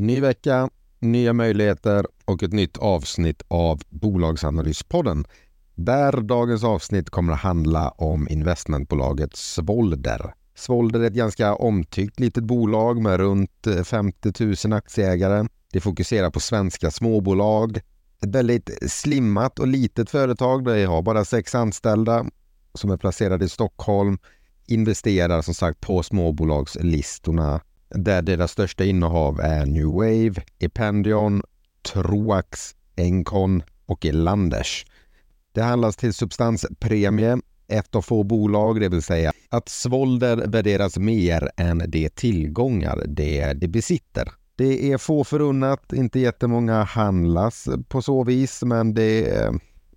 Ny vecka, nya möjligheter och ett nytt avsnitt av Bolagsanalyspodden. Där dagens avsnitt kommer att handla om investmentbolaget Svolder. Svolder är ett ganska omtyckt litet bolag med runt eh, 50 000 aktieägare. Det fokuserar på svenska småbolag. Ett väldigt slimmat och litet företag Det har bara sex anställda som är placerade i Stockholm investerar som sagt på småbolagslistorna där deras största innehav är New Wave, Ependion, Troax, Encon och Elanders. Det handlas till substanspremie, ett av få bolag, det vill säga att Svolder värderas mer än de tillgångar det, det besitter. Det är få förunnat, inte jättemånga handlas på så vis, men det eh,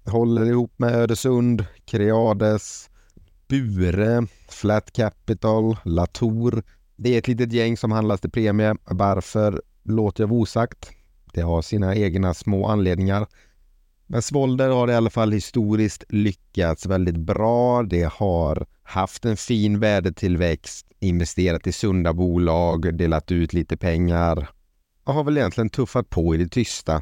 håller ihop med Öresund, Creades, Bure, Flat Capital, Latour. Det är ett litet gäng som handlas till premie. Varför låter jag vara osagt. Det har sina egna små anledningar. Men Svolder har i alla fall historiskt lyckats väldigt bra. Det har haft en fin värdetillväxt, investerat i sunda bolag, delat ut lite pengar och har väl egentligen tuffat på i det tysta.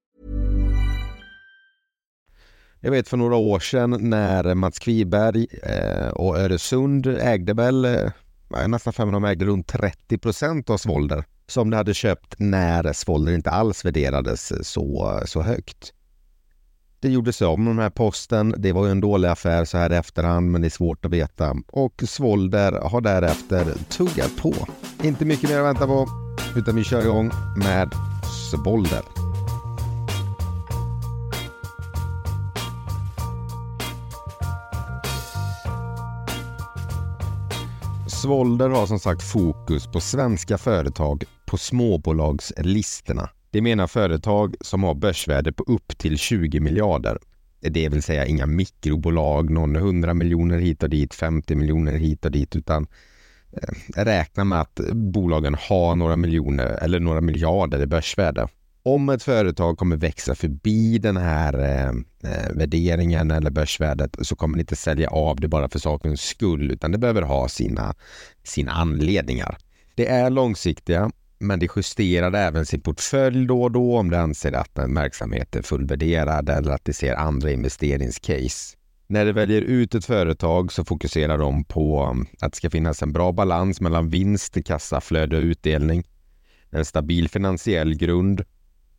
Jag vet för några år sedan när Mats Kviberg eh, och Öresund ägde väl eh, nästan fem de ägde runt 30 procent av Svolder som de hade köpt när Svolder inte alls värderades så, så högt. Det gjordes om den här posten. Det var ju en dålig affär så här i efterhand, men det är svårt att veta. Och Svolder har därefter tuggat på. Inte mycket mer att vänta på, utan vi kör igång med Svolder. Svolder har som sagt fokus på svenska företag på småbolagslistorna. Det menar företag som har börsvärde på upp till 20 miljarder. Det vill säga inga mikrobolag, någon 100 miljoner hit och dit, 50 miljoner hit och dit, utan eh, räkna med att bolagen har några miljoner eller några miljarder i börsvärde. Om ett företag kommer växa förbi den här eh, eh värderingen eller börsvärdet så kommer det inte sälja av det bara för sakens skull utan det behöver ha sina, sina anledningar. Det är långsiktiga men det justerar även sin portfölj då och då om det anser att en verksamhet är fullvärderad eller att det ser andra investeringscase. När de väljer ut ett företag så fokuserar de på mm, att det ska finnas en bra balans mellan vinst, kassaflöde och utdelning. En stabil finansiell grund,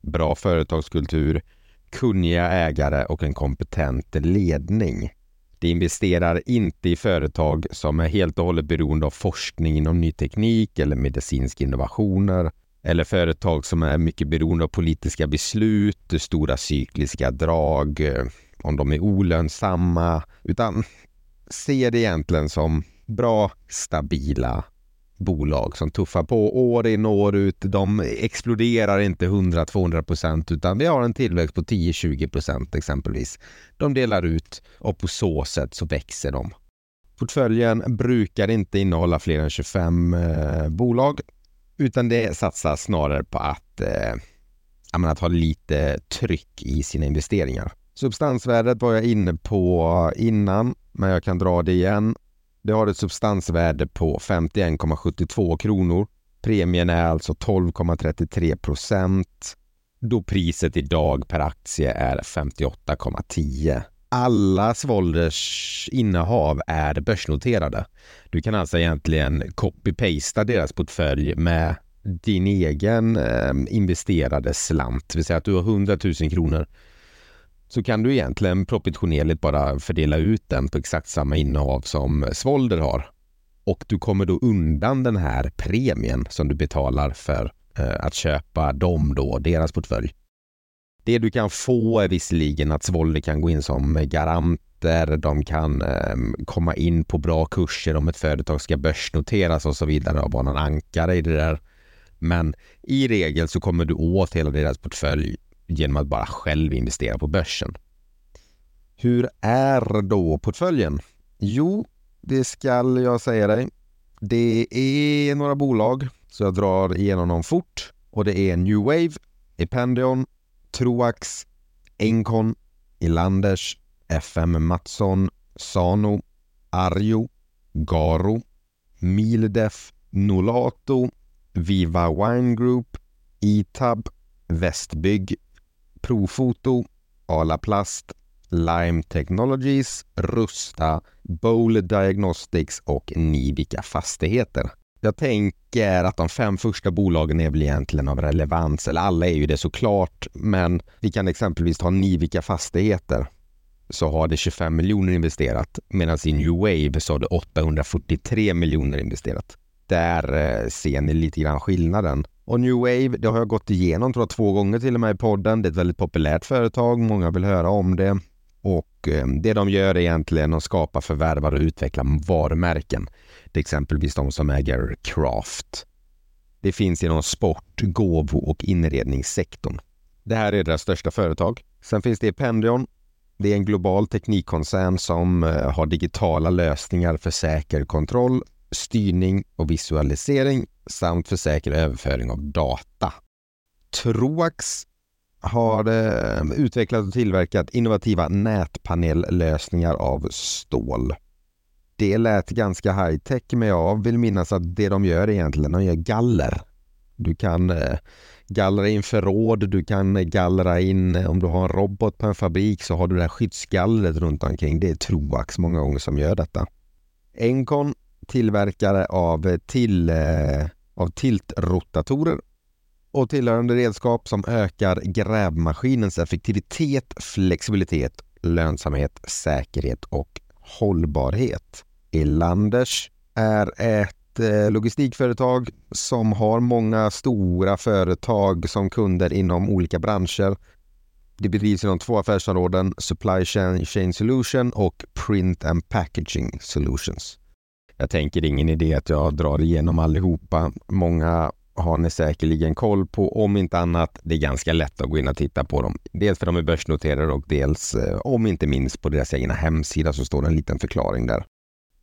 bra företagskultur, kunniga ägare och en kompetent ledning. De investerar inte i företag som är helt och hållet beroende av forskning inom ny teknik eller medicinska innovationer eller företag som är mycket beroende av politiska beslut, stora cykliska drag, eh, om de är olönsamma, utan ser det egentligen som bra, stabila bolag som tuffar på år in och år ut. De exploderar inte 100-200 procent utan vi har en tillväxt på 10-20 procent exempelvis. De delar ut och på så sätt så växer de. Portföljen brukar inte innehålla fler än 25 eh, bolag utan det satsas snarare på att, eh, att ha lite tryck i sina investeringar. Substansvärdet var jag inne på eh, innan, men jag kan dra det igen. Det har ett substansvärde på 51,72 kronor. Premien är alltså 12,33 procent då priset idag per aktie är 58,10. Alla Svolders innehav är börsnoterade. Du kan alltså egentligen copy-pasta deras portfölj med din egen eh, investerade slant, det vill säga att du har 100 000 kronor så kan du egentligen proportionerligt bara fördela ut den på exakt samma innehav som Svolder har. Och du kommer då undan den här premien som du betalar för eh, att köpa dem då, deras portfölj. Det du kan få är visserligen att Svolder kan gå in som garanter, de kan ehm, komma in på bra kurser om ett företag ska börsnoteras och så vidare och vara någon ankare i det där. Men i regel så kommer du åt hela deras portfölj genom att bara själv investera på börsen. Hur är då portföljen? Jo, det ska jag säga dig. Det är några bolag, så jag drar igenom dem fort. Och det är New Wave, Ependion, Troax, Encon, Elanders, FM Mattsson, Sano, Arjo, Garo, Mildef, Nolato, Viva Wine Group, Itab, Västbygg, Profoto, Ala Plast, Lime Technologies, Rusta, Bowl Diagnostics och Nivica Fastigheter. Jag tänker att de fem första bolagen är väl egentligen av relevans, eller alla är ju det såklart, men vi kan exempelvis ta Nivica Fastigheter så har det 25 miljoner investerat medan i New Wave så har det 843 miljoner investerat. Där eh, ser ni lite grann skillnaden. Och New Wave, det har jag gått igenom tror jag två gånger till och med i podden. Det är ett väldigt populärt företag, många vill höra om det. Och eh, det de gör är egentligen att skapa, förvärva och utveckla varumärken. Det är exempelvis de som äger Craft. Det finns inom sport, gåvo och inredningssektorn. Det här är deras största företag. Sen finns det Pendion. Det är en global teknikkoncern som eh, har digitala lösningar för säker kontroll styrning och visualisering samt för säker överföring av data. Troax har eh, utvecklat och tillverkat innovativa nätpanellösningar av stål. Det lät ganska high tech men jag vill minnas att det de gör egentligen, de gör galler. Du kan eh, gallra in förråd, du kan eh, gallra in, eh, om du har en robot på en fabrik så har du det här skyddsgallret runt omkring. Det är Troax många gånger som gör detta. Encon tillverkare av, till, eh, av tiltrotatorer och tillhörande redskap som ökar grävmaskinens effektivitet, flexibilitet, lönsamhet, säkerhet och hållbarhet. Elanders är ett eh, logistikföretag som har många stora företag som kunder inom olika branscher. Det bedrivs inom två affärsområden, Supply Chain Solution och Print and Packaging Solutions. Jag tänker ingen idé att jag drar igenom allihopa. Många har ni säkerligen koll på. Om inte annat, det är ganska lätt att gå in och titta på dem. Dels för de är börsnoterade och dels, eh, om inte minst, på deras egna hemsida så står det en liten förklaring där.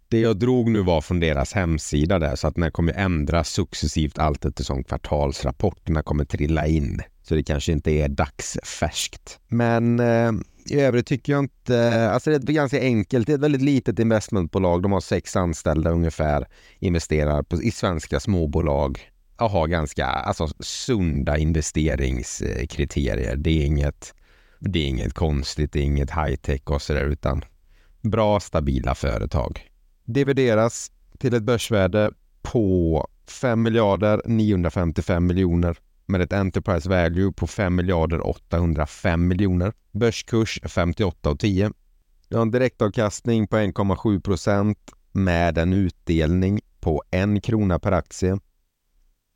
Det jag drog nu var från deras hemsida där så att den kommer ändras successivt allt eftersom kvartalsrapporterna kommer trilla in. Så det kanske inte är dagsfärskt. Men eh, i övrigt tycker jag inte... Alltså det är ganska enkelt. Det är ett väldigt litet investmentbolag. De har sex anställda ungefär. Investerar på, i svenska småbolag. Och har ganska alltså, sunda investeringskriterier. Det är inget, det är inget konstigt. Det är inget high tech och sådär utan bra stabila företag. Divideras till ett börsvärde på 5 miljarder 955 miljoner med ett Enterprise Value på 5 miljarder 805 miljoner. Börskurs 58,10. Du har en direktavkastning på 1,7 procent med en utdelning på en krona per aktie.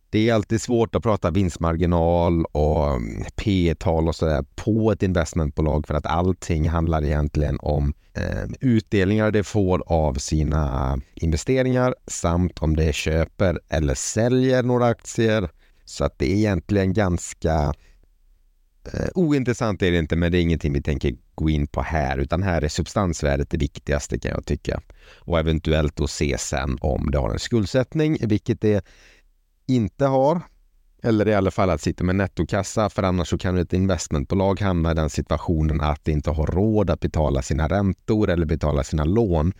Det är alltid svårt att prata vinstmarginal och mm, P tal och sådär på ett investmentbolag för att allting handlar egentligen om eh, utdelningar det får av sina investeringar samt om det köper eller säljer några aktier så att det är egentligen ganska Eh, ointressant är det inte, men det är ingenting vi tänker gå in på här, utan här är substansvärdet det viktigaste kan jag tycka. Och eventuellt då se sen om det har en skuldsättning, vilket det inte har. Eller i alla fall att sitta med nettokassa, för annars så kan ett investmentbolag hamna i den situationen att det inte har råd att betala sina räntor eller betala sina lån.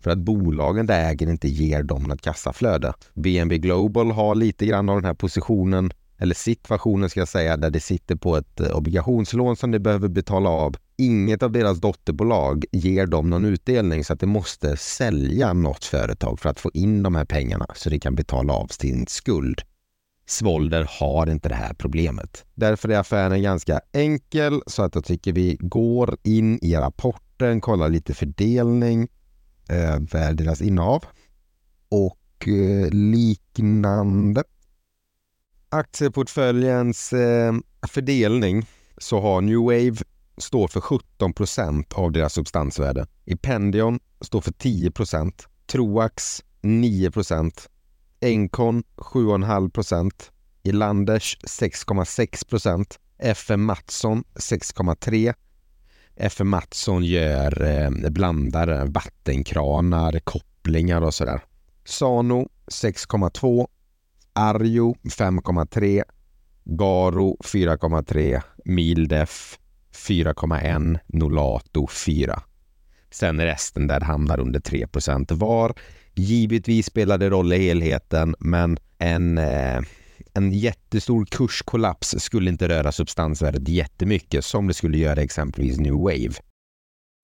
För att bolagen det äger inte ger dem något kassaflöde. BNB Global har lite grann av den här positionen eller situationen ska jag säga, där det sitter på ett eh, obligationslån som de behöver betala av. Inget av deras dotterbolag ger dem någon utdelning så att de måste sälja något företag för att få in de här pengarna så de kan betala av sin skuld. Svolder har inte det här problemet. Därför är affären ganska enkel så att jag tycker vi går in i rapporten, kollar lite fördelning Eh, över deras innehav och eh, liknande aktieportföljens eh, fördelning så har New Wave står för 17 procent av deras substansvärde. Ependion står för 10 procent. Troax 9 procent. Encon 7,5 procent. Elanders 6,6 procent. FM Mattsson 6,3. FM Mattsson gör eh, blandare, vattenkranar, kopplingar och sådär. Sano 6,2 Arjo 5,3, Garo 4,3, Mildef 4,1, Nolato 4. Sen resten där hamnar under 3% var. Givetvis spelar det roll i helheten, men en, eh, en jättestor kurskollaps skulle inte röra substansvärdet jättemycket som det skulle göra exempelvis New Wave.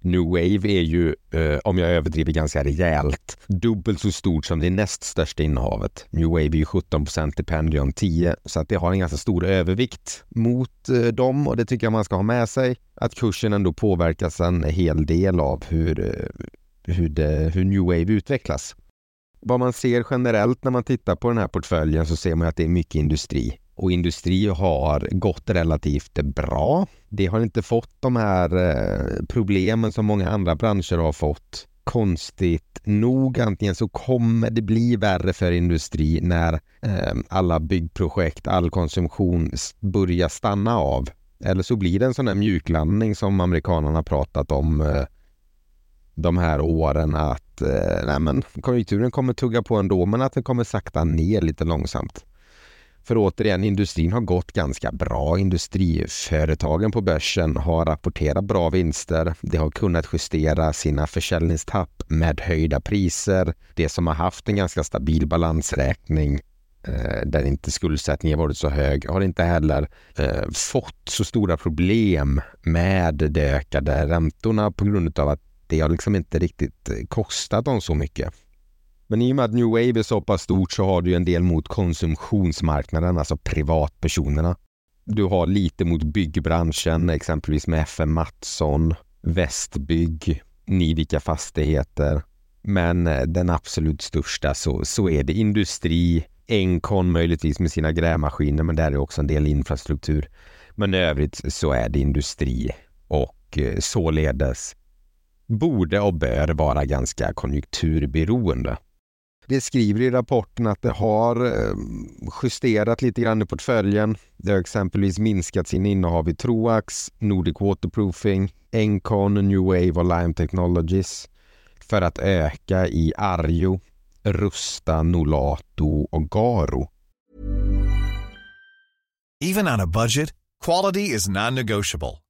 New Wave är ju, eh, om jag överdriver ganska rejält, dubbelt så stort som det näst största innehavet. New Wave är ju 17 procent, Pendion 10, så att det har en ganska stor övervikt mot eh, dem och det tycker jag man ska ha med sig. Att kursen ändå påverkas en hel del av hur, eh, hur, det, hur New Wave utvecklas. Vad man ser generellt när man tittar på den här portföljen så ser man att det är mycket industri och industri har gått relativt bra. Det har inte fått de här eh, problemen som många andra branscher har fått. Konstigt nog, antingen så kommer det bli värre för industri när eh, alla byggprojekt, all konsumtion börjar stanna av. Eller så blir det en sån här mjuklandning som amerikanerna pratat om eh, de här åren att eh, nej men, konjunkturen kommer tugga på ändå men att den kommer sakta ner lite långsamt. För återigen, industrin har gått ganska bra. Industriföretagen på börsen har rapporterat bra vinster. De har kunnat justera sina försäljningstapp med höjda priser. Det som har haft en ganska stabil balansräkning eh, där inte skuldsättningen varit så hög har inte heller eh, fått så stora problem med de ökade räntorna på grund av att det har liksom inte riktigt eh, kostat dem så mycket. Men i och med att New Wave är så pass stort så har du en del mot konsumtionsmarknaden, alltså privatpersonerna. Du har lite mot byggbranschen, exempelvis med FM Mattsson, Västbygg, Nivika Fastigheter. Men eh, den absolut största så, så är det industri, Encon möjligtvis med sina grävmaskiner, men där är också en del infrastruktur. Men i övrigt så är det industri och eh, således borde och bör vara ganska konjunkturberoende. Det skriver i rapporten att det har eh, justerat lite grann i portföljen. Det har exempelvis minskat sin innehav i Troax, Nordic Waterproofing, Encon, New Wave och Lime Technologies för att öka i Arjo, Rusta, Nolato och Garo. Even on a budget, quality is non-negotiable.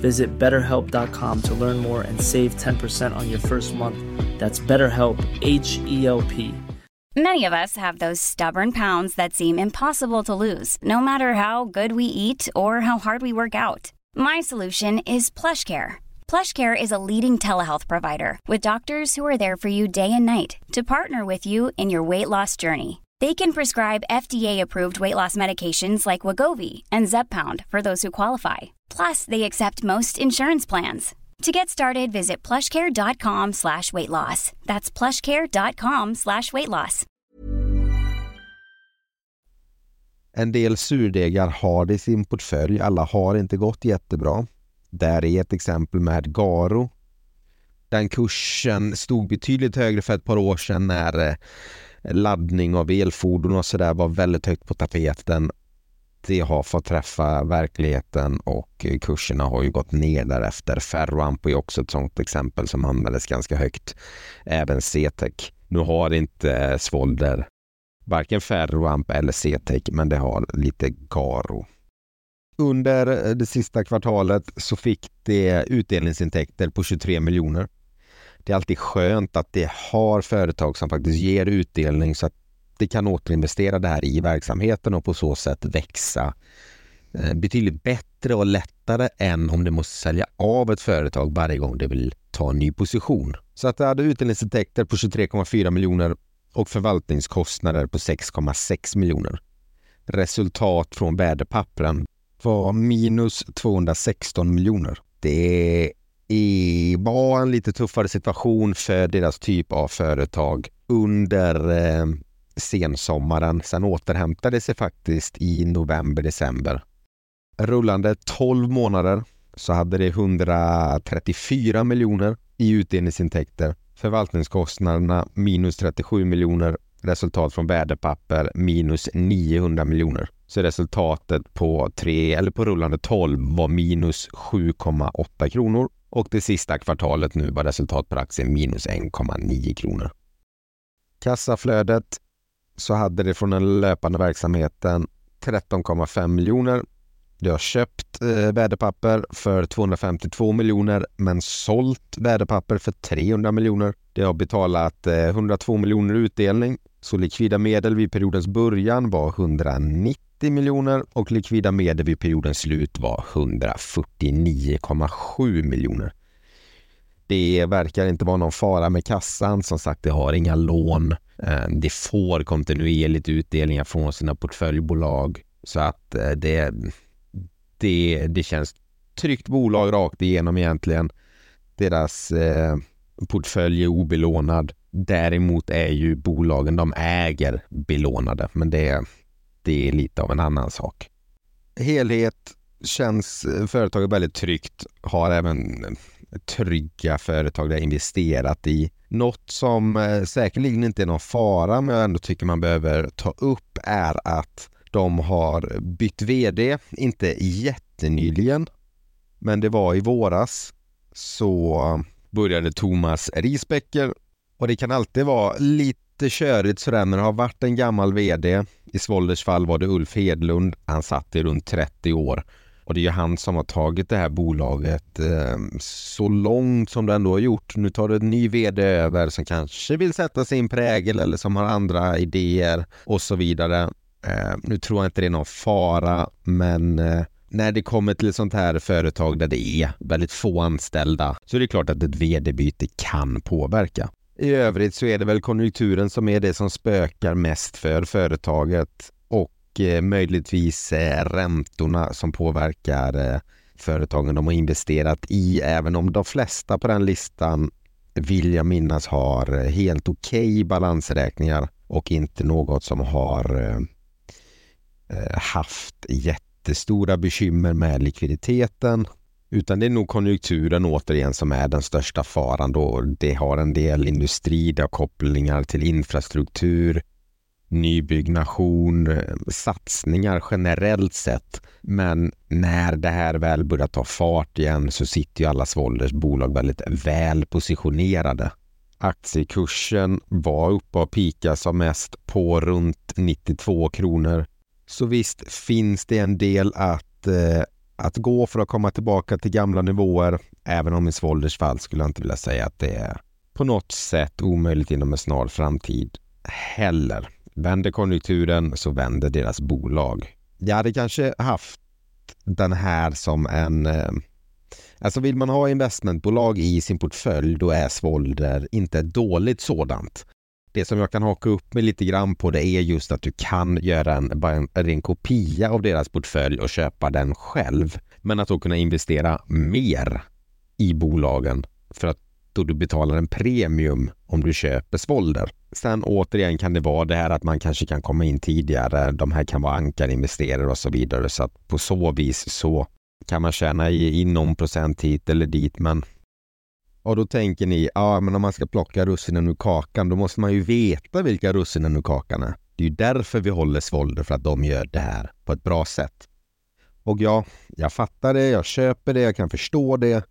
Visit betterhelp.com to learn more and save 10% on your first month. That's BetterHelp, H E L P. Many of us have those stubborn pounds that seem impossible to lose, no matter how good we eat or how hard we work out. My solution is PlushCare. PlushCare is a leading telehealth provider with doctors who are there for you day and night to partner with you in your weight loss journey. They can prescribe FDA-approved weight loss medications like Wagovi and Zepbound for those who qualify. Plus, they accept most insurance plans. To get started, visit plushcare.com slash weight loss. That's plushcare.com slash weight loss. En del surdegar har det i sin portfölj. Alla har inte gått jättebra. Där är ett exempel med Garo. Den kursen stod betydligt högre för ett par år sedan när eh, laddning av elfordon och sådär var väldigt högt på tapeten. Det har fått träffa verkligheten och eh, kurserna har ju gått ner därefter. Ferroamp är också ett sådant exempel som användes ganska högt. Även CTEC. Nu har inte eh, Svolder varken Ferroamp eller CTEC men det har lite Garo. Under eh, det sista kvartalet så fick det utdelningsintäkter på 23 miljoner. Det är alltid skönt att det har företag som faktiskt ger utdelning så att alltid kan återinvestera det här i verksamheten och på så sätt växa eh, betydligt bättre och lättare än om du måste sälja av ett företag varje gång det vill ta en ny position. Så att det hade utdelningsintäkter på 23,4 miljoner och förvaltningskostnader på 6,6 miljoner. Resultat från värdepappren var minus 216 miljoner. Det var en lite tuffare situation för deras typ av företag under eh, sensommaren. Sen återhämtade sig faktiskt i november, december. Rullande 12 månader så hade det 134 miljoner i utdelningsintäkter. Förvaltningskostnaderna minus 37 miljoner. Resultat från värdepapper minus 900 miljoner. Så resultatet på tre eller på rullande 12 var minus 7,8 kronor och det sista kvartalet nu var resultat per aktie minus 1,9 kronor. Kassaflödet så hade det från den löpande verksamheten 13,5 miljoner. Jag har köpt eh, värdepapper för 252 miljoner men sålt värdepapper för 300 miljoner. Det har betalat eh, 102 miljoner utdelning så likvida medel vid periodens början var 190 miljoner och likvida medel vid periodens slut var 149,7 miljoner. Det verkar inte vara någon fara med kassan. Som sagt, det har inga lån. Eh, det får kontinuerligt utdelningar från sina portföljbolag så att eh, det, det, det känns tryggt bolag rakt igenom egentligen. Deras eh, portfölj är obelånad. Däremot är ju bolagen de äger belånade, men det, det är lite av en annan sak. Helhet känns eh, företaget väldigt tryggt, har även trygga företag där investerat i. Något som eh, säkerligen inte är någon fara men jag ändå tycker man behöver ta upp är att de har bytt VD, inte jättenyligen, men det var i våras så började Thomas Risbecker och det kan alltid vara lite körigt sådär när det har varit en gammal VD. I Svolders fall var det Ulf Hedlund. Han satt i runt 30 år och det är ju han som har tagit det här bolaget eh, så långt som det ändå har gjort. Nu tar det en ny VD över som kanske vill sätta sin prägel eller som har andra idéer och så vidare. Eh, nu tror jag inte det är någon fara, men eh, när det kommer till ett sånt här företag där det är väldigt få anställda så är det klart att ett vd-byte kan påverka. I övrigt så är det väl konjunkturen som är det som spökar mest för företaget och eh, möjligtvis eh, räntorna som påverkar eh, företagen de har investerat i, även om de flesta på den listan vill jag minnas har helt okej okay balansräkningar och inte något som har haft jättestora bekymmer med likviditeten. Utan det är nog konjunkturen återigen som är den största faran då. Det har en del industri, det har kopplingar till infrastruktur, nybyggnation, eh, satsningar generellt sett. Men när det här väl börjar ta fart igen så sitter ju alla Svolders bolag väldigt väl positionerade. Aktiekursen var uppe och pika som mest på runt 92 kronor. Så visst finns det en del att, eh, att gå för att komma tillbaka till gamla nivåer. Även om i Svolders fall skulle jag inte vilja säga att det är på något sätt omöjligt inom en snar framtid heller. Vänder konjunkturen så vänder deras bolag. Jag hade kanske haft den här som en... Eh, alltså vill man ha investmentbolag i sin portfölj då är Svolder inte ett dåligt sådant. Det som jag kan haka upp mig lite grann på det är just att du kan göra en, en, en kopia av deras portfölj och köpa den själv. Men att då kunna investera mer i bolagen för att då du betalar en premium om du köper Svolder. Sen återigen kan det vara det här att man kanske kan komma in tidigare. De här kan vara ankarinvesterare och så vidare. Så att på så vis så kan man tjäna in någon procent hit eller dit. Men och då tänker ni, ja men om man ska plocka russinen ur kakan då måste man ju veta vilka russinen ur kakan är. Det är ju därför vi håller Svolder för att de gör det här på ett bra sätt. Och ja, jag fattar det, jag köper det, jag kan förstå det.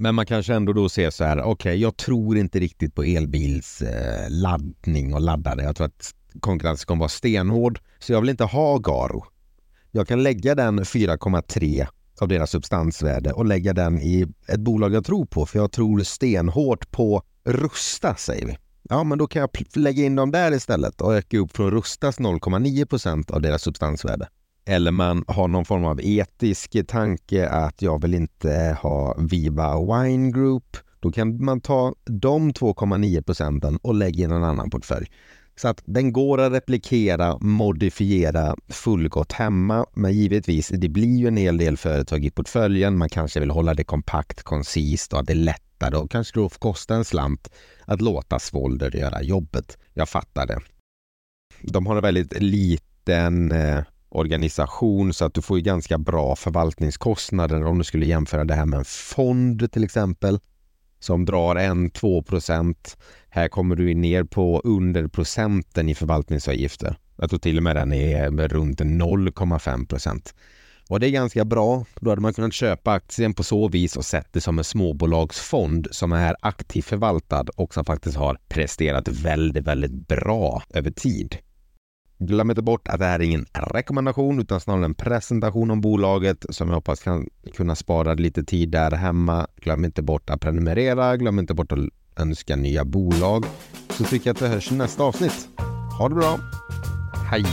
Men man kanske ändå då ser så här, okej, okay, jag tror inte riktigt på elbilsladdning eh, och laddare. Jag tror att konkurrensen kommer vara stenhård, så jag vill inte ha Garo. Jag kan lägga den 4,3 av deras substansvärde och lägga den i ett bolag jag tror på, för jag tror stenhårt på Rusta, säger vi. Ja, men då kan jag lägga in dem där istället och öka upp från Rustas 0,9 procent av deras substansvärde eller man har någon form av etisk tanke att jag vill inte ha Viva Wine Group, då kan man ta de 2,9 procenten och lägga i en annan portfölj. Så att den går att replikera, modifiera fullgott hemma. Men givetvis, det blir ju en hel del företag i portföljen. Man kanske vill hålla det kompakt, koncist och att det är lättare och kanske då kosta en slant att låta Svolder göra jobbet. Jag fattar det. De har en väldigt liten eh, organisation så att du får ju ganska bra förvaltningskostnader om du skulle jämföra det här med en fond till exempel som drar 1-2 procent. Här kommer du ner på under procenten i förvaltningsavgifter. Jag tror till och med den är runt 0,5 procent. Och det är ganska bra. Då hade man kunnat köpa aktien på så vis och sett det som en småbolagsfond som är aktivt förvaltad och som faktiskt har presterat väldigt, väldigt bra över tid. Glöm inte bort att det här är ingen rekommendation utan snarare en presentation om bolaget som jag hoppas kan kunna spara lite tid där hemma. Glöm inte bort att prenumerera, glöm inte bort att önska nya bolag. Så tycker jag att vi hörs i nästa avsnitt. Ha det bra! Hej!